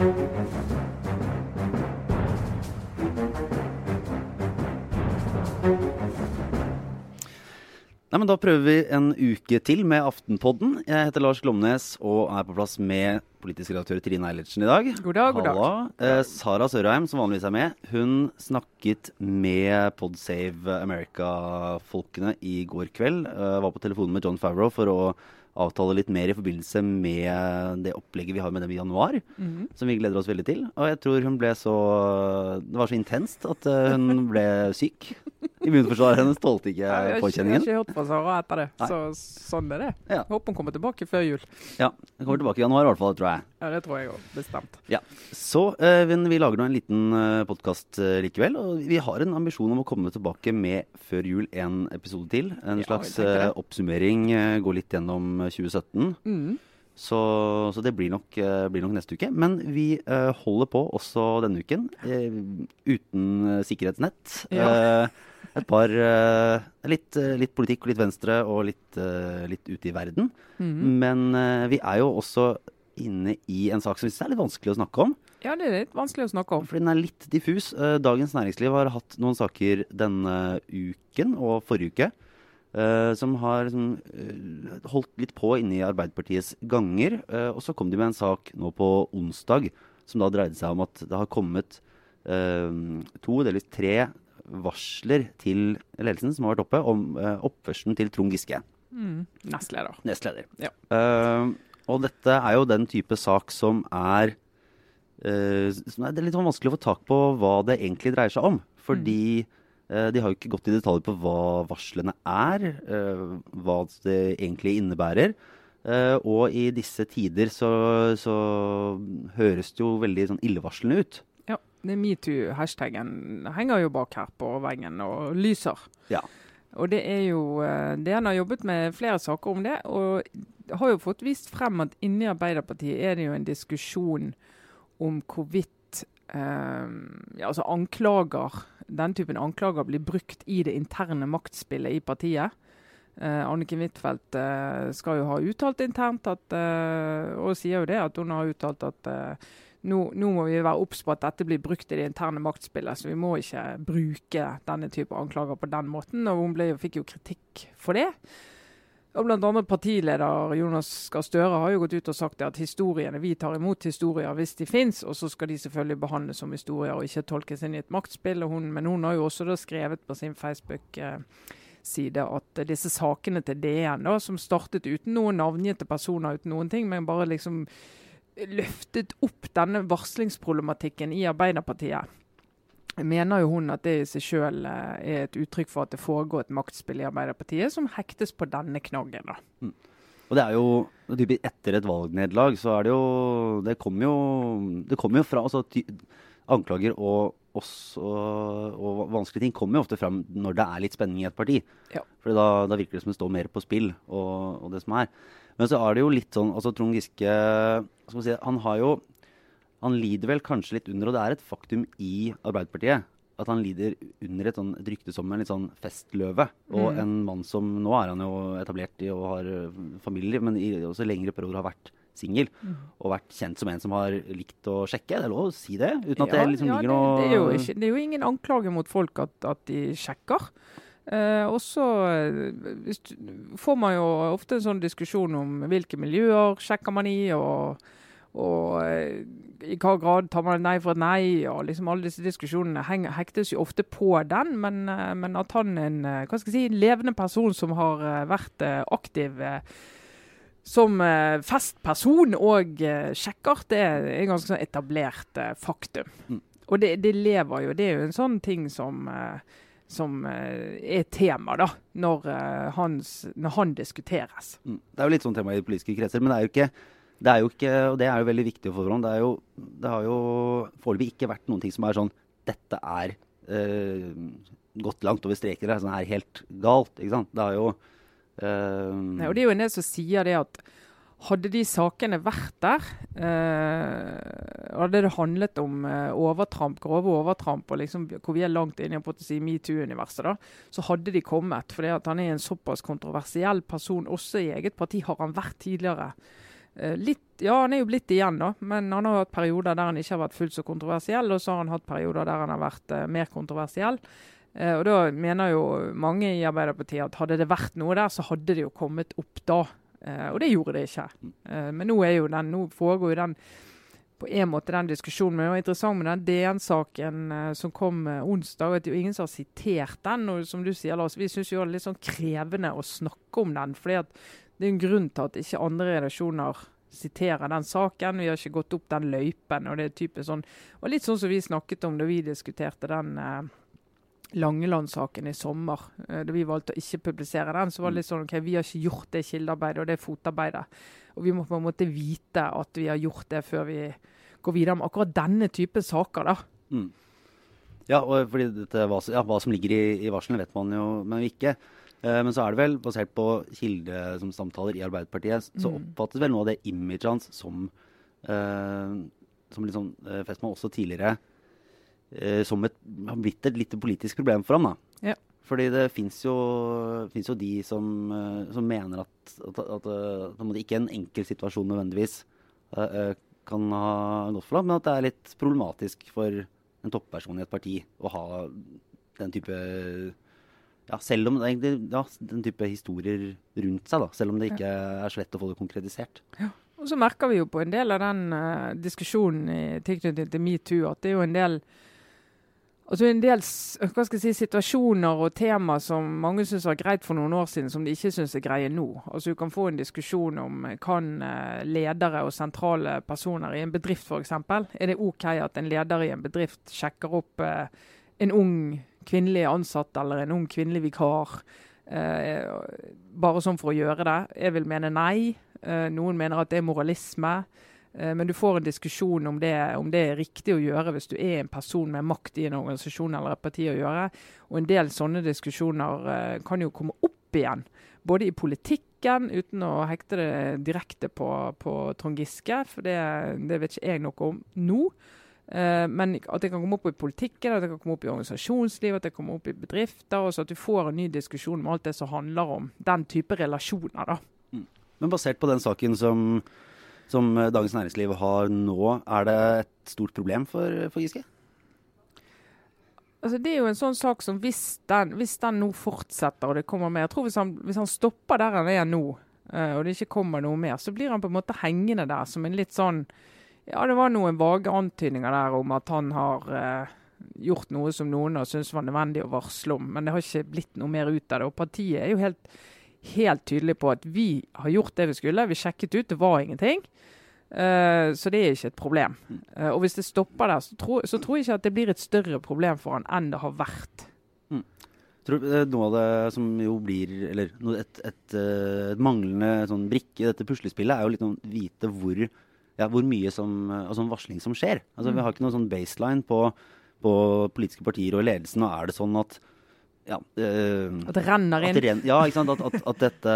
Nei, men Da prøver vi en uke til med Aftenpodden. Jeg heter Lars Glomnes og er på plass med politisk redaktør Trine Eilertsen i dag. God dag, god dag. Eh, Sara Sørheim, som vanligvis er med, hun snakket med Podsave America-folkene i går kveld. Eh, var på telefonen med John Favreau for å avtale litt mer i forbindelse med det opplegget vi har med dem i januar. Mhm. Som vi gleder oss veldig til. Og jeg tror hun ble så Det var så intenst at eh, hun ble syk. Immunforsvaret hennes tålte ikke Jeg har Jeg har ikke hørt fra Sara etter det, så sånn er det. Ja. Håper hun kommer tilbake før jul. Ja, Hun kommer tilbake i januar i hvert fall, tror jeg. Ja, Det tror jeg òg, bestemt. Ja, Så eh, vi lager nå en liten uh, podkast likevel. Og vi har en ambisjon om å komme tilbake med før jul en episode til. En Ja, slags eh, oppsummering. eh, gå litt gjennom eh, 2017. Mm. Så, så det blir nok, eh, blir nok neste uke. Men vi eh, holder på også denne uken. eh, uten eh, sikkerhetsnett. Ja. Eh, et par eh, litt, eh, litt politikk og litt venstre og litt, eh, litt ute i verden. Mm. Men eh, vi er jo også inne i en sak som synes er litt vanskelig å snakke om. Ja, det er litt vanskelig å snakke om. Fordi den er litt diffus. Eh, Dagens Næringsliv har hatt noen saker denne uken og forrige uke. eh, som har liksom, eh, holdt litt på inne i Arbeiderpartiets ganger. og så kom de med en sak nå på onsdag som da dreide seg om at det har kommet to, delvis tre varsler til ledelsen som har vært oppe, om uh, oppførselen til Trond Giske Mm. Nestleder. nestleder. Ja. Eh, og dette er jo den type sak som er eh, som er, Det er litt sånn vanskelig å få tak på hva det egentlig dreier seg om. Fordi eh, de har jo ikke gått i detalj på hva varslene er, eh, hva det egentlig innebærer. Eh, og i disse tider så, så høres det jo veldig sånn illevarslende ut. Ja, metoo-hashtagen henger jo bak her på veggen og lyser. Ja. Og det er jo det Han har jobbet med flere saker om det, og har jo fått vist frem at inni Arbeiderpartiet er det jo en diskusjon om hvorvidt eh, ja, altså anklager, den typen anklager blir brukt i det interne maktspillet i partiet. Eh, Anniken Huitfeldt eh, skal jo ha uttalt internt at, eh, og sier jo det, at hun har uttalt at eh, nå, nå må vi være obs på at dette blir brukt i det interne maktspillet, så vi må ikke bruke denne type anklager på den måten. Og hun ble, fikk jo kritikk for det. Og annet Partileder Jonas Gahr Støre har jo gått ut og sagt at historiene, vi tar imot historier hvis de fins, og så skal de selvfølgelig behandles som historier og ikke tolkes inn i et maktspill. Hun, men hun har jo også skrevet på sin Facebook-side at disse sakene til DN, da, som startet uten noen navngitte personer, uten noen ting, men bare liksom løftet opp denne varslingsproblematikken i Arbeiderpartiet, mener jo hun at det i seg selv eh, er et uttrykk for at det foregår et maktspill i Arbeiderpartiet som hektes på denne knaggen. da. Og det er jo typisk Etter et valgnederlag så er det jo Det kommer jo, det kommer jo fra altså, Anklager og, også, og vanskelige ting kommer jo ofte fram når det er litt spenning i et parti. Ja. For da, da virker det som det står mer på spill, og, og det som er. Men så er det jo litt sånn altså Trond Giske si, Han har jo Han lider vel kanskje litt under, og det er et faktum i Arbeiderpartiet, at han lider under et, sånn, et rykte som en litt sånn festløve. Og Mm. en mann som Nå er han jo etablert i og har familie, men i også lengre perioder har vært singel. Mm. Og vært kjent som en som har likt å sjekke. Det er lov å si det? Uten at det liksom ja, ligger det, noe det, er jo ikke, det er jo ingen anklage mot folk at, at de sjekker. Eh, og så eh, får man jo ofte en sånn diskusjon om hvilke miljøer sjekker man i, og, og eh, i hva grad tar man et nei for et nei, og liksom alle disse diskusjonene henger, hektes jo ofte på den. Men, eh, men at han er en, hva skal jeg si, en levende person som har vært aktiv som festperson og sjekker, det er en ganske sånn etablert faktum. Mm. Og det, det lever jo. Det er jo en sånn ting som, eh, som eh, er tema da, når, eh, hans, når han diskuteres. Mm. Det er jo litt sånn tema i politiske kretser, men det er jo ikke det er jo ikke, og det er jo veldig viktig å få fram, det, er jo, det har jo foreløpig ikke vært noen ting som er sånn Dette er eh, gått langt over streken. Det er sånn her helt galt. ikke sant? Det er jo eh, Nei, og det er jo en del som sier det at hadde de sakene vært der, eh, hadde det handlet om eh, overtramp, grove overtramp, og liksom hvor vi er langt inne å si metoo-universet, da, så hadde de kommet. For han er en såpass kontroversiell person også i eget parti, har han vært tidligere. Eh, litt, ja, han er jo blitt igjen, da, men han har hatt perioder der han ikke har vært fullt så kontroversiell, og så har han hatt perioder der han har vært uh, mer kontroversiell. Uh, og Da mener jo mange i Arbeiderpartiet at hadde det vært noe der, så hadde det jo kommet opp da. Uh, og det gjorde det ikke. men nå, er jo den, nå foregår jo den på en måte den diskusjonen. Men det var interessant med den DN-saken uh, som kom uh, onsdag. at Det er jo ingen som har sitert den. og som du sier, Lars, Vi syns det er litt sånn krevende å snakke om den. fordi det er en grunn til at ikke andre redaksjoner siterer den saken. Vi har ikke gått opp den løypen. og det er sånn, og Litt sånn som vi snakket om da vi diskuterte den uh, Langeland-saken i sommer. Uh, da vi valgte å ikke publisere den, så var det litt sånn ok, vi har ikke gjort det kildearbeidet og det fotarbeidet. Og vi må på en måte vite at vi har gjort det før vi går videre med akkurat denne type saker. da. Mm. Ja, og fordi dette, hva, ja, hva, som ligger i, i varslene vet man jo men ikke. Eh, men så er det vel, basert på kildesamtaler i Arbeiderpartiet, så mm. oppfattes vel noe av det imaget hans som eh, som liksom eh, Festmann også tidligere eh, som et, har blitt et lite politisk problem for ham. da. Ja. Fordi det fins jo, jo, de som, eh, som mener at, at, at, at, at ikke en enkel situasjon nødvendigvis uh, kan ha gått for ham, men at det er litt problematisk for en topperson i et parti å ha den type ja, selv om det, ja, den type historier rundt seg, da, selv om det ikke er så lett å få det konkretisert. Ja. Og så merker vi jo på en del av den uh, diskusjonen i tilknytning til metoo at det er jo en del Altså En del jeg si, situasjoner og tema som mange syns var greit for noen år siden, som de ikke syns er greie nå. Altså Du kan få en diskusjon om kan eh, ledere og sentrale personer i en bedrift f.eks. Er det OK at en leder i en bedrift sjekker opp eh, en ung kvinnelig ansatt eller en ung kvinnelig vikar? Eh, bare sånn for å gjøre det. Jeg vil mene nei. Eh, noen mener at det er moralisme. Eh, men du får en diskusjon om det, om det, er riktig å gjøre hvis du er en person med makt i en organisasjon eller et parti å gjøre. Og en del sånne diskusjoner uh, kan jo komme opp igjen. Både i politikken, uten å hekte det direkte på, på Trond Giske, for det, det, vet ikke jeg noe om nå. Uh, men at det kan komme opp i politikken, at det kan komme opp i organisasjonslivet, at det kommer opp i bedrifter. og så At du får en ny diskusjon om alt det som handler om den type relasjoner. da. Mm. Men basert på den saken som som eh, Dagens Næringsliv har nå, er det et stort problem for, for Giske? Altså, det er jo en sånn sak som hvis den, hvis den nå fortsetter og det kommer mer Jeg tror hvis han, hvis han stopper der han er nå, uh, og det ikke kommer noe mer, så blir han på en måte hengende der som en litt sånn Ja, det var noen vage antydninger der om at han har uh, gjort noe som noen har syntes var nødvendig å varsle om, men det har ikke blitt noe mer ut av det. Og partiet er jo helt helt tydelig på at vi har gjort det vi skulle. Vi sjekket ut, det var ingenting. Uh, så det er ikke et problem. Uh, og hvis det stopper der, så, tro, så, tror jeg ikke at det blir et større problem for han enn det har vært. Mm. Tror du Noe av det som jo blir Eller et, et, et, eh, et manglende sånn brikke i dette puslespillet, er jo litt å vite hvor, ja, hvor mye som, altså varsling som skjer. Altså, mm. Vi har ikke noen sånn baseline på, på politiske partier og ledelsen. og er det sånn at ja, uh, At det renner inn? Det ja, ikke sant. At, at, at, dette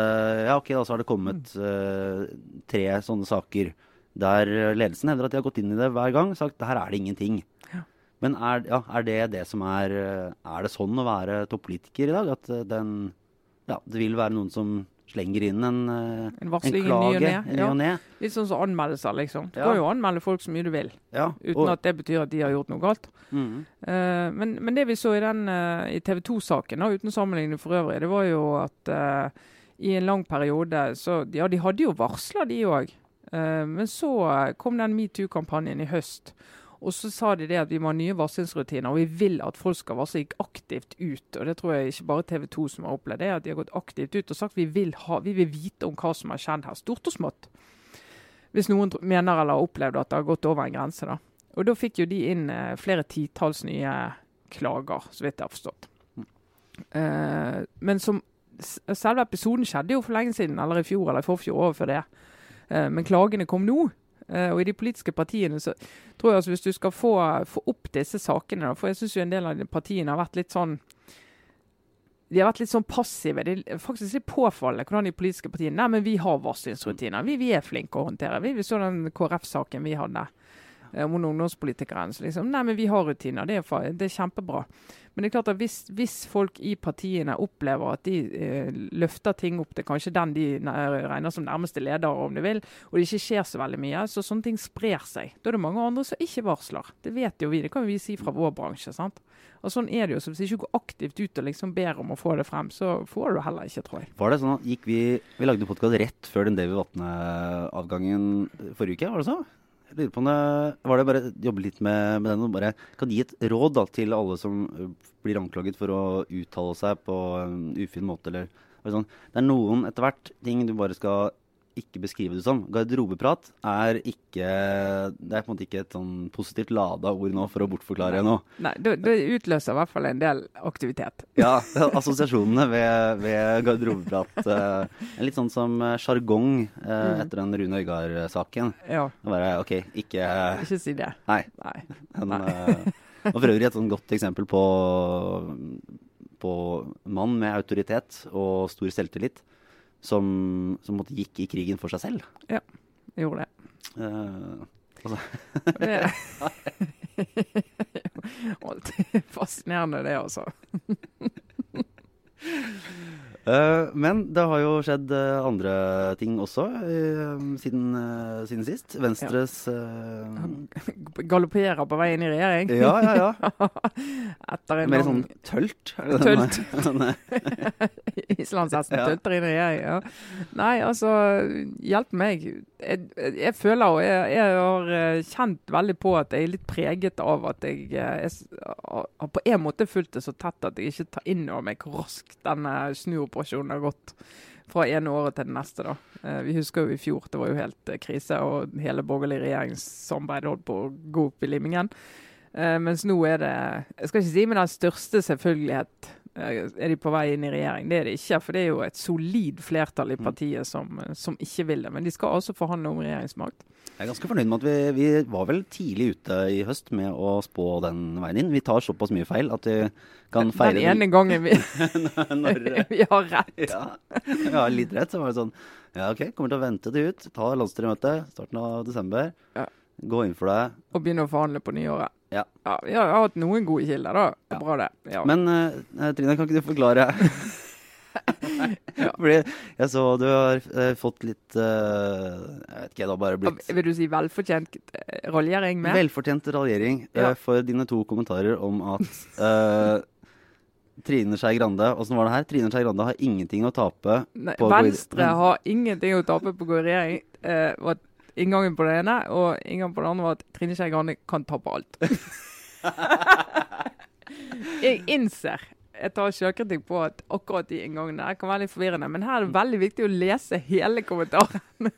Ja, OK, da så har det kommet uh, tre sånne saker der ledelsen hevder at de har gått inn i det hver gang og sagt her er det ingenting. Ja. Men er, ja, er, det det som er Er det sånn å være toppolitiker i dag? At den Ja, det vil være noen som slenger inn en, en, en klage ny og. Ja. Litt sånn som anmeldelser, liksom. Du ja. kan jo anmelde folk så mye du vil, ja. uten at det betyr at de har gjort noe galt. Mm. Uh, men, men, det vi så i, den, uh, i TV 2-saken, uten sammenligning for øvrig, det var jo at uh, i en lang periode så Ja, de hadde jo varsla, de òg. men så kom den metoo-kampanjen i høst. Og så sa de det at vi må ha nye varslingsrutiner, og vi vil at folk skal varsle aktivt ut. Og det tror jeg ikke bare TV 2 som har opplevd det, at de har gått aktivt ut og sagt vi vil, ha, vi vil vite om hva som har skjedd her, stort og smått. Hvis noen mener eller har opplevd at det har gått over en grense. da. Og da fikk jo de inn eh, flere titalls nye klager, så vidt jeg har forstått. Eh, men som selve episoden skjedde jo for lenge siden, eller i fjor eller i forfjor overfor det. Eh, men klagene kom nå. Uh, og i de politiske partiene så tror jeg altså hvis du skal få, få opp disse sakene For jeg syns jo en del av de partiene har vært litt sånn de har vært litt sånn passive. Det er faktisk litt påfallende hvordan de politiske partiene Nei, men vi har varslingsrutiner. Vi, vi, er flinke å håndtere. Vi, vi så den KrF-saken vi hadde. Eh, om ungdomspolitikeren. Så liksom, nei, men vi har rutiner, det er, det er kjempebra. Men det er klart at hvis, hvis folk i partiene opplever at de eh, løfter ting opp til kanskje den de regner som nærmeste leder, om du vil, og det ikke skjer så veldig mye, så sånne ting sprer seg. Da er det mange andre som ikke varsler. Det vet jo vi, det kan vi si fra vår bransje. sant? Og sånn er det jo. Så hvis du ikke går aktivt ut og liksom ber om å få det frem, så får du heller ikke, tror jeg. Var det sånn at gikk vi Vi lagde podkast rett før den Davy Vatne-avgangen forrige uke, var det så? Lurer på om det Var det bare jobbe litt med, med den og bare Kan gi et råd da til alle som blir anklaget for å uttale seg på en ufin måte, eller eller sånn? Det er noen etter hvert ting du bare skal ikke beskrive det som. Garderobeprat er ikke Det er på en måte ikke et sånn positivt lada ord nå for å bortforklare noe. Nei, det, det utløser i hvert fall en del aktivitet. Ja, assosiasjonene ved, ved garderobeprat. eh, litt sånn som eh, sjargong eh, etter den Rune Øygard-saken. Ja, Bare, ok, ikke ikke si det. Nei. Nei. En, Nei. eh, og for øvrig et sånn godt eksempel på, på mann med autoritet og stor selvtillit som, som måtte gikk i krigen for seg selv. Gjorde det. Eh, det Alltid fascinerende, det, altså. eh, men det har jo skjedd eh, andre ting også eh, siden, siden sist. Venstres Galopperer på vei inn i regjering. Ja, ja, ja. Etter en Mer sånn tølt. er det Tølt. den er? Islandshesten Ja. tølter inn i regjering. Ja. Nei, altså, hjelp meg. Jeg, jeg føler og jeg, jeg har kjent veldig på at jeg er litt preget av at jeg, jeg har på en måte fulgt det så tett at jeg ikke tar inn over meg hvor raskt denne snuoperasjonen har gått fra ene året til det neste. da. Eh, Vi husker jo i fjor, det var jo helt eh, krise, og hele borgerlig regjeringssamarbeid holdt på å gå opp i limingen. Eh, mens nå er det Jeg skal ikke si med den største selvfølgelighet er de på vei inn i regjering. Det er de ikke, for det er jo et solid flertall i partiet som, eh, som ikke vil det. Men de skal altså forhandle om regjeringsmakt. Jeg er ganske fornøyd med at vi, vi var vel tidlig ute i høst med å spå den veien inn. Vi tar såpass mye feil at vi kan feire Den ene gangen vi, når, vi har rett. ja, ja, litt rett. Så var det sånn Ja, OK, kommer til å vente det ut. Ta landsstyremøte starten av desember. Ja. Gå inn for det. Og begynne å forhandle på nyåret. Ja. Vi har hatt noen gode kilder, da. Ja. Bra, det. Ja. Men uh, Trine, kan ikke du forklare? Ja. Fordi jeg så du har uh, fått litt uh, Jeg vet ikke, det har bare blitt Vil du si velfortjent raljering med? Velfortjent raljering Ja. for dine to kommentarer om at Trine Skei Grande Åssen var det her? Trine Skei Grande har ingenting å tape. Nei, på Venstre har ingenting å tape på å gå i regjering. Var inngangen på det ene, og inngangen på det andre var at Trine Skei Grande kan tape alt. jeg innser jeg tar sjølkritikk på at akkurat de inngangene kan være litt forvirrende. Men her er det veldig viktig å lese hele kommentaren.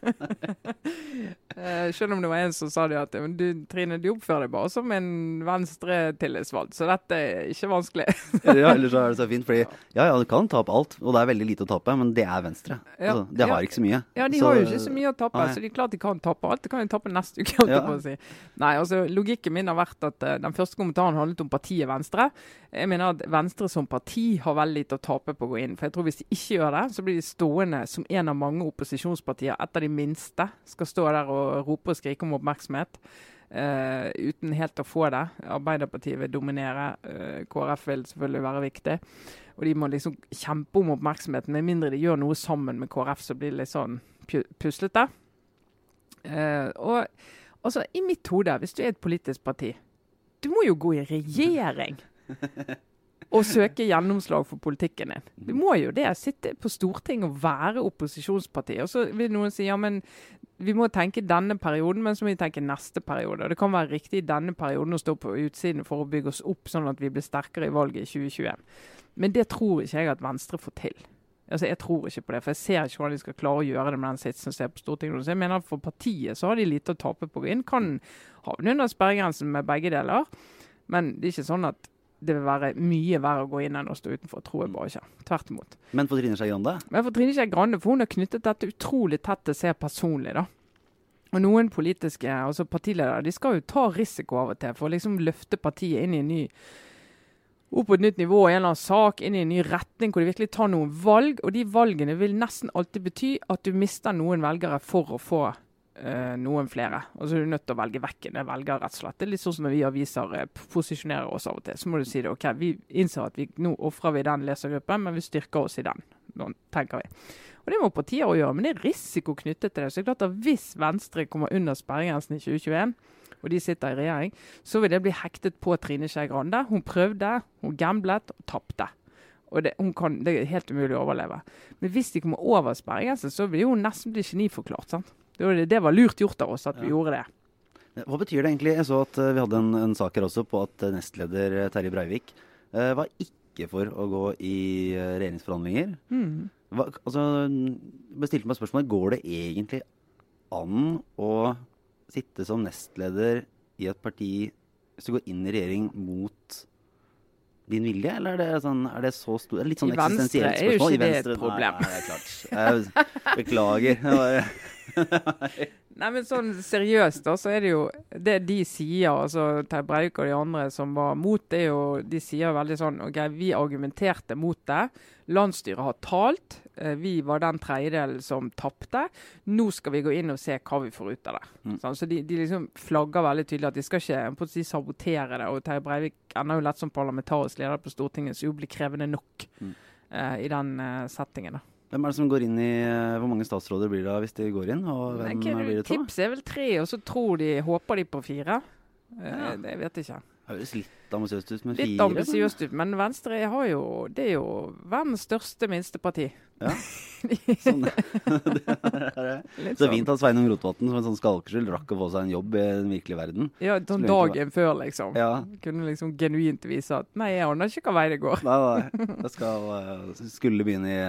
Eh, selv om det var en som sa det at du, Trine, du oppfører deg bare som en Venstre-tillitsvalgt, så dette er ikke vanskelig. ja, ellers så er det så fint, fordi ja, ja, du kan tape alt, og det er veldig lite å tape, men det er Venstre. Ja, Altså, det har ja. ikke så mye. Ja, de Så- har jo ikke så mye å tape, Nei. så de er klart de kan tape alt. Det kan jo tape neste uke. holdt jeg på å si. Nei, altså Logikken min har vært at uh, den første kommentaren handlet om partiet Venstre. Jeg mener at Venstre som parti har veldig lite å tape på å gå inn. For jeg tror hvis de ikke gjør det, så blir de stående som en av mange opposisjonspartier, et av de minste, skal stå der og rope og skrike om oppmerksomhet. Uh, uten helt å få det. Arbeiderpartiet vil dominere. Uh, KrF vil selvfølgelig være viktig. Og de må liksom kjempe om oppmerksomheten. Med mindre de gjør noe sammen med KrF, så blir det litt sånn pu- puslete. Uh, og altså, i mitt hode, hvis du er et politisk parti Du må jo gå i regjering og søke gjennomslag for politikken din. Du må jo det. Sitte på Stortinget og være opposisjonsparti. Og så vil noen si ja, men vi må tenke denne perioden, men så må vi tenke neste periode. Og det kan være riktig i denne perioden å stå på utsiden for å bygge oss opp, sånn at vi blir sterkere i valget i 2021. Men det tror ikke jeg at Venstre får til. Altså, Jeg tror ikke på det, for jeg ser ikke hvordan de skal klare å gjøre det med den sitsen som er på Stortinget. Så jeg mener at For partiet så har de lite å tape på å inn. Kan havne under sperregrensen med begge deler, men det er ikke sånn at det vil være mye verre å gå inn enn å stå utenfor. Tror jeg bare ikke. Tvert imot. Men for Trine Skei Grande Men for Trine Skei Grande, for hun har knyttet dette utrolig tett til seg personlig. da. Og noen politiske altså partiledere de skal jo ta risiko av og til for å liksom løfte partiet inn i en ny opp på et nytt nivå i en eller annen sak, inn i en ny retning hvor de virkelig tar noen valg. Og de valgene vil nesten alltid bety at du mister noen velgere for å få eh, noen flere. Og så er du nødt til å velge vekk en velger, rett og slett. Det er litt sånn som når vi aviser eh, posisjonerer oss av og til. Så må du si det. OK, vi innser at vi, nå ofrer vi den lesergruppen, men vi styrker oss i den. Nå tenker vi. Og Det må partier gjøre, men det er risiko knyttet til det. Så det er klart at Hvis Venstre kommer under sperregrensen i 2021, og de sitter i regjering, så vil det bli hektet på Trine Skei Grande. Hun prøvde, hun gamblet og tapte. Og det, kan, det, er helt umulig å overleve. Men hvis de kommer over sperregrensen, så vil hun nesten bli geniforklart. sant? Det var, det var, lurt gjort av oss at vi gjorde det. Hva betyr det egentlig? Jeg så at uh, vi hadde en, en sak her også på at uh, nestleder uh, Terje Breivik var ikke for å gå i regjeringsforhandlinger. Mm. Hva, altså, bestilte meg spørsmålet går det egentlig an å sitte som nestleder i et parti hvis du går inn i regjering mot din vilje, eller er det, sånn, er det så stor Litt sånn eksistensielt spørsmål. I Venstre er jo ikke det et problem. Nei, nei, det er klart. Jeg beklager. Nei, men sånn seriøst, da, så er det jo det de sier, altså Terje Breivik og de andre som var mot, det er jo De sier veldig sånn OK, vi argumenterte mot det. Landsstyret har talt. Eh, vi var den tredjedelen som tapte. Nå skal vi gå inn og se hva vi får ut av det. Mm. Sånn, så de, de, liksom flagger veldig tydelig at de skal ikke si, sabotere det. Og Terje Breivik ender jo lett som parlamentarisk leder på Stortinget, så jo blir krevende nok mm. uh, i den uh, settingen. da. Hvem er det som går inn i eh, Hvor mange statsråder blir det hvis de går inn? Og hvem Nei, blir det to? Tips er vel tre, og så tror de, håper de på fire. Eh, ja. Det vet jeg ikke. Høres litt ambisiøst ut med fire. Litt ambisiøst ut, men Venstre har jo, det er jo verdens største minsteparti. Ja. sånn, det er, så sånn. fint at Sveinung Rotevatn som en sånn skalkeskyld rakk å få seg en jobb i den virkelige verden. Ja, sånn dagen før, liksom. Ja. Kunne liksom genuint vise at nei, jeg aner ikke hva vei det går. Nei, nei. Jeg skal, eh, skulle begynne i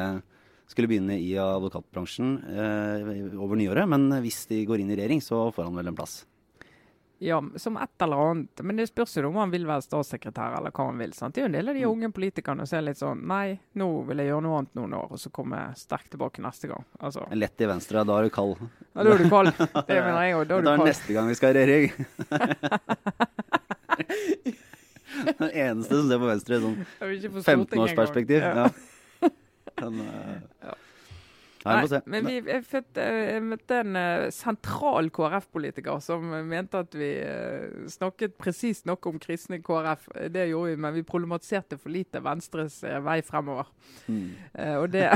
skulle begynne i advokatbransjen eh, over nyåret. Men hvis de går inn i regjering, så får han vel en plass. Ja, som et eller annet. Men det spørs jo om han vil være statssekretær eller hva han vil. sant? Det er jo en del av de mm. unge politikerne som er litt sånn Nei, nå vil jeg gjøre noe annet noen år, og så komme sterkt tilbake neste gang. Altså. Lett i venstre, da er du kald. Ja, da er du kald. Det mener jeg òg. Da er du kald. Da er neste gang vi skal i regjering. Den eneste som ser på venstre i sånn 15-årsperspektiv. Ja. Men, uh, ja. Nei, Nei, men vi jeg fødte, jeg møtte en uh, sentral KrF-politiker som mente at vi uh, snakket presist nok om kristne KrF. Det gjorde vi, men vi problematiserte for lite Venstres uh, vei fremover. Mm. og det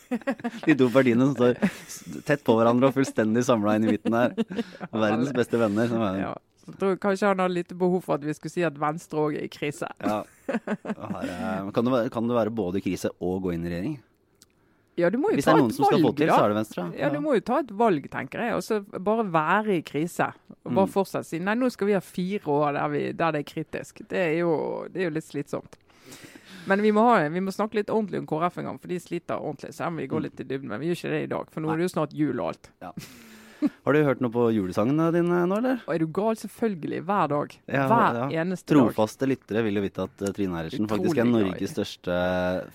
De to partiene som står tett på hverandre og fullstendig samla inn i midten her. Verdens beste venner. som er Ja. Så jeg tror kanskje han har litt behov for at vi skulle si at Venstre òg er i krise. Ja. Her, kan, det være, kan, det være, både krise og gå inn i regjering? Ja, du må jo Hvis ta det er noen som skal få til, så er det Venstre. Ja. ja, du må jo ta et valg, tenker jeg. Og så bare være i krise. Og bare mm. fortsette å si nei, nå skal vi ha fire år der, vi, der det er kritisk. Det er, jo, det er jo litt slitsomt. Men vi må, ha, vi må, snakke litt ordentlig om KrF en gang, for de sliter ordentlig. Selv om vi går mm. litt i dybden. Men vi gjør ikke det i dag, for nå er det jo snart jul og alt. Ja. Har du hørt noe på julesangene dine nå, eller? Og er du gal? Selvfølgelig. Hver dag. Ja, Hver ja. eneste Trofaste dag. Trofaste lyttere vil jo vite at uh, Trine Eilertsen faktisk er Norges største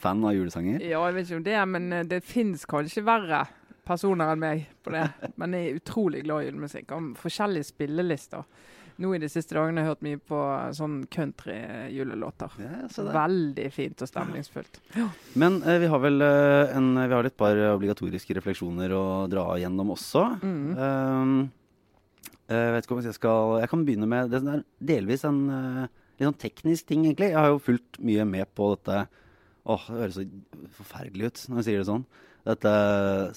fan av julesanger. Ja, jeg vet ikke om det, men uh, det fins kanskje verre personer enn meg på det. Men jeg er utrolig glad i julemusikk. Om forskjellige spillelister nå i de siste dagene har jeg hørt mye på sånn country-julelåter. Ja, Veldig fint og stemningsfullt. Ja. Men eh, vi har vel eh, en, vi har et par obligatoriske refleksjoner å dra gjennom også. Mm. Um, jeg vet ikke om jeg skal Jeg kan begynne med Det er delvis en uh, litt sånn teknisk ting, egentlig. Jeg har jo fulgt mye med på dette Åh, det høres så forferdelig ut når jeg sier det sånn. Dette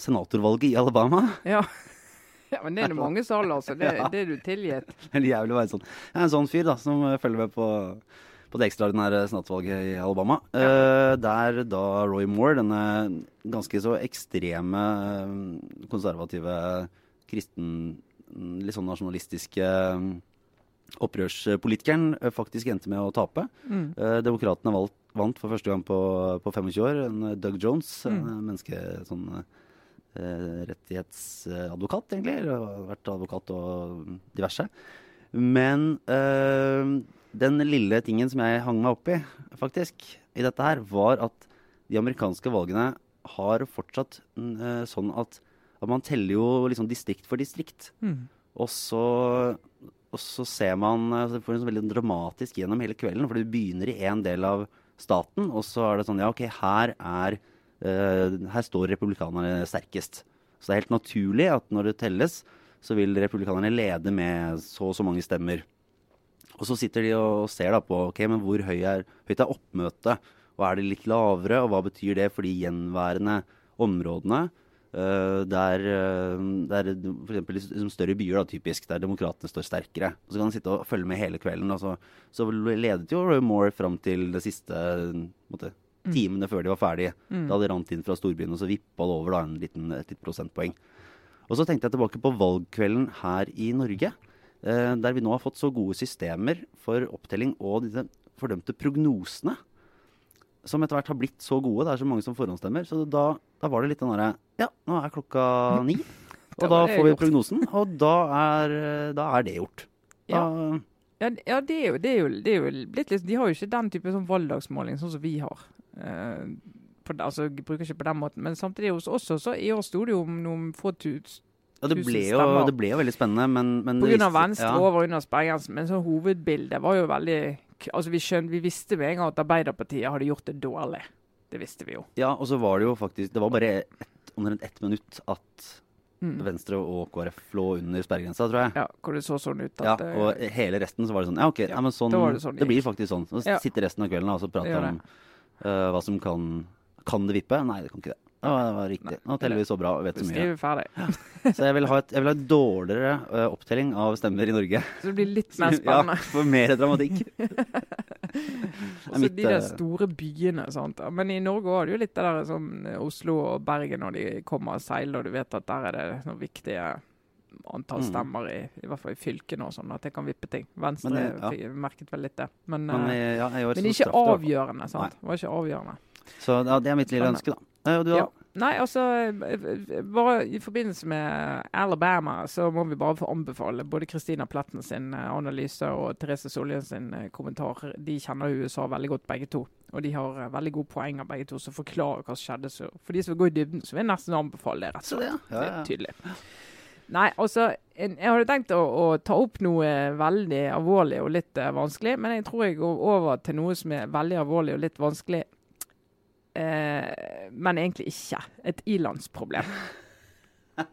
senatorvalget i Alabama. Ja. Ja, men det er det mange som holder, altså. Det, ja. det er du tilgitt. Eller jævlig å være sånn. Jeg er en sånn fyr da, som følger med på, på det ekstraordinære senatsvalget i Alabama. Ja. Uh, der da Roy Moore, denne ganske så ekstreme, eh, konservative, kristen, litt sånn nasjonalistiske eh, opprørspolitikeren, faktisk endte med å tape. Mm. Uh, Demokratene vant for første gang på, på 25 år. En Doug Jones, mm. en menneske sånn Eh, rettighetsadvokat, egentlig. Eller har vært advokat og diverse. Men øh, den lille tingen som jeg hang meg opp i, faktisk, i dette her, var at de amerikanske valgene har fortsatt øh, sånn at, at, man teller jo liksom distrikt for distrikt. Mm. Og, så, og så ser man så får en sånn veldig dramatisk gjennom hele kvelden. For du begynner i en del av staten, og så er det sånn Ja, OK, her er her står republikanerne sterkest. Så det er helt naturlig at når det telles, så vil republikanerne lede med så og så mange stemmer. Og så sitter de og ser da på ok, men hvor høy er, høyt er oppmøtet. Og er det litt lavere, og hva betyr det for de gjenværende områdene? Uh, der, uh, der f.eks. Liksom større byer, da, typisk, der demokratene står sterkere. Og Så kan han sitte og følge med hele kvelden. Da, så, så ledet jo Roy Moore fram til det siste måte, Mm. Timene før de var ferdige. Da de det rant inn fra storbyen, og så vippa det over da, en liten, et lite prosentpoeng. Og så tenkte jeg tilbake på valgkvelden her i Norge, eh, der vi nå har fått så gode systemer for opptelling og disse fordømte prognosene, som etter hvert har blitt så gode. Det er så mange som forhåndsstemmer. Så da, da var det litt den derre Ja, nå er klokka ni. Og da får vi prognosen, og da er, da er det gjort. Da, Ja, ja det, er jo, det, er jo, det er jo blitt litt De har jo ikke den type sånn valgdagsmåling sånn som vi har. Eh, på, altså, bruker ikke på den måten. Men samtidig hos oss også, i år sto det jo om noen få tusen ja, det, ble jo, det ble jo veldig spennende, men, men På grunn av Venstre ja. over under sperregrensen. Men sånn hovedbildet var jo veldig Altså vi, skjøn, vi visste med en gang at Arbeiderpartiet hadde gjort det dårlig. Det visste vi jo. Ja, og så var det jo faktisk Det var bare ett- omtrent ett minutt at Mm. Venstre og KrF lå under sperregrensa, tror jeg. Ja, hvor det så sånn ut at Ja, og hele resten så var det sånn Ja, OK, Ja, men sånn, det sånn det blir faktisk sånn. Så sitter resten av kvelden og prater om hva som kan Kan det vippe? Nei, det kan ikke det. Ja, det var riktig. Nå teller vi så bra og vet så mye. ferdig. Så jeg vil ha, et, jeg vil ha et dårligere uh, opptelling av stemmer i Norge. Så det blir litt mer spennende. Ja, for mer dramatikk. Og så de der eh, store byene. Sant? Men i Norge har du jo litt det der som Oslo og Bergen når de kommer og seiler, og du vet at der er det noen viktige antall Mm. stemmer, i, i hvert fall i fylkene og sånn, at det kan vippe ting. Venstre Men det- ja. fikk- merket vel litt det. Men, Men, eh, eh, ja, jeg men ikke avgjørende. sant? Det var ikke avgjørende. Så ja, det er mitt lille ønske, da. Eh, du? Ja. Nei, altså eh, eh, Bare i forbindelse med Alabama så må vi bare få anbefale både Christina Pletten sin eh, analyse og Therese Solien sin eh, kommentar. De kjenner USA veldig godt, begge to. Og de har eh, veldig gode poenger, begge to, som forklarer hva som skjedde. Så for de som vil gå i dybden, så vil jeg nesten anbefale det. rett og slett. Det er tydelig. Nei, altså Jeg hadde tenkt å, å ta opp noe veldig alvorlig og litt uh, vanskelig, men jeg tror jeg går over til noe som er veldig alvorlig og litt vanskelig. uh, men egentlig ikke. Et ilandsproblem.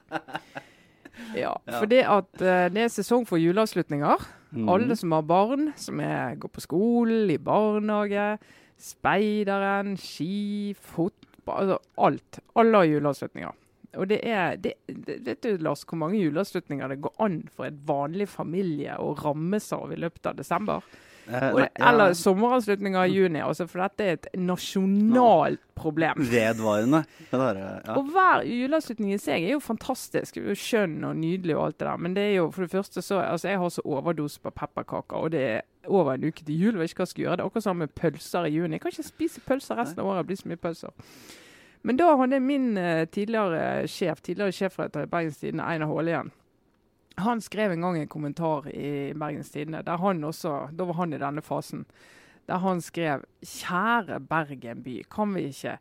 Ja, for det at uh, det er sesong for juleavslutninger. Mm. Alle som har barn, som er, går på skolen, i barnehage, speideren, ski, fotball altså Alt. Alle har juleavslutninger. Og det er det, det, Vet du, Lars, hvor mange juleavslutninger det går an for et vanlig familie å rammes av i løpet av desember? Eh, Og, eller sommeravslutninger i juni. Altså, for dette er et nasjonalt problem. Vedvarende. Der, ja. Og hver juleavslutning i seg er jo fantastisk. Er jo Skjønn og nydelig og alt det der. Men det er jo for det første så Altså, jeg har så overdose på pepperkaker, og det er over en uke til jul. Jeg vet ikke hva jeg skal gjøre. Det er akkurat samme med pølser i juni. Jeg kan ikke spise pølser resten av året. Det blir så mye pølser. Men da hadde min eh, tidligere sjef, tidligere sjefredaktør i Bergens Tidende, Einar igjen, han skrev en gang en kommentar i Bergens Tidende, der han også Da var han i denne fasen. Der han skrev Kjære Bergen by, kan vi ikke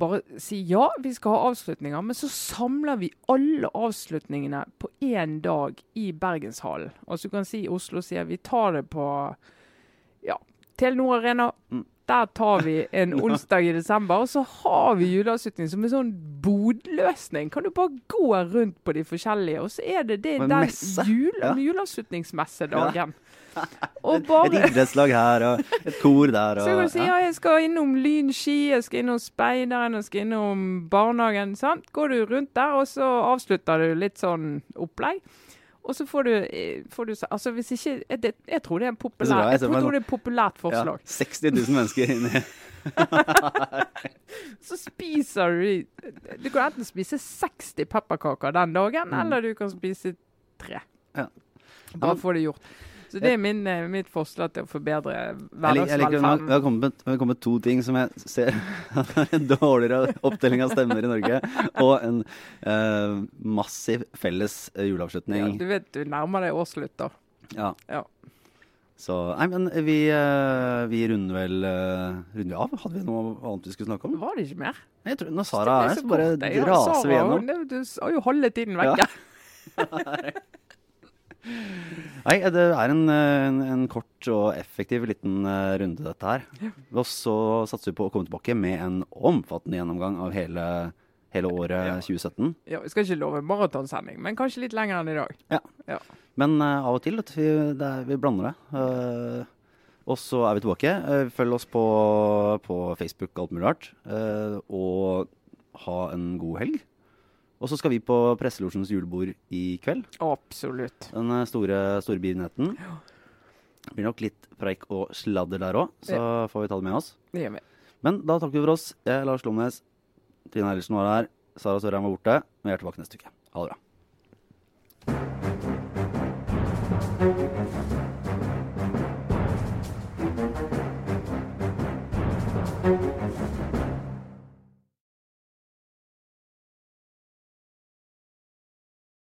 bare si ja, vi skal ha avslutninger, men så samler vi alle avslutningene på én dag i Bergenshallen. Altså du kan si Oslo sier vi tar det på ja, Telenor Arena. Der tar vi en onsdag i desember, og så har vi juleavslutning som en sånn bodløsning. Kan du bare gå rundt på de forskjellige, og så er det, det den jule, Ja. juleavslutningsmessedagen. Og Et idrettslag her og et kor der. så kan du si ja, jeg skal innom Lyn ski, jeg skal innom Speideren, jeg skal innom barnehagen. sant? Går du rundt der, og så avslutter du litt sånn opplegg. Og så får du, eh, får du altså hvis ikke, jeg, det, jeg tror det er en populær, jeg tror, det er et populært ja, forslag. 60 000 mennesker inni Så spiser du Du kan enten spise 60 pepperkaker den dagen, Mm. eller du kan spise tre. Ja. Bare få det gjort. Så det er min, eh, mitt forslag til å forbedre hverdagsvelferden. Det har kommet kommet to ting som jeg ser er en dårligere oppdeling av stemmer i Norge, og en eh, massiv felles juleavslutning. Ja, du vet du nærmer deg årsslutt, da. Ja. Ja. Så Nei, men vi, eh, vi runder vel eh, runder av? Hadde vi noe annet vi skulle snakke om? Var det ikke mer? Jeg tror, når Sara er her, så bare raser vi gjennom. Du har jo halve tiden Ja. Nei, det er en, en, en kort og effektiv liten eh, runde, dette her. Og så satser vi på å komme tilbake med en omfattende gjennomgang av hele hele året Ja. 2017. Ja, Vi skal ikke love maratonsending, men kanskje litt lenger enn i dag. Ja, Men uh, av og til, vet vi, er, vi blander det. Uh, og så er vi tilbake. Følg oss på, på Facebook, alt mulig rart. Og ha en god helg. Og så skal vi på Presselosjens julebord i kveld. Absolutt. Den eh, store, store begivenheten. Det blir nok litt preik og sladder der òg, så får vi ta det med oss. Det gjør vi. Men da takker vi for oss. Jeg er Lars Lomnes, Trine Eilertsen var her. Sara Sørheim var borte. Vi er tilbake neste uke. Ha det bra.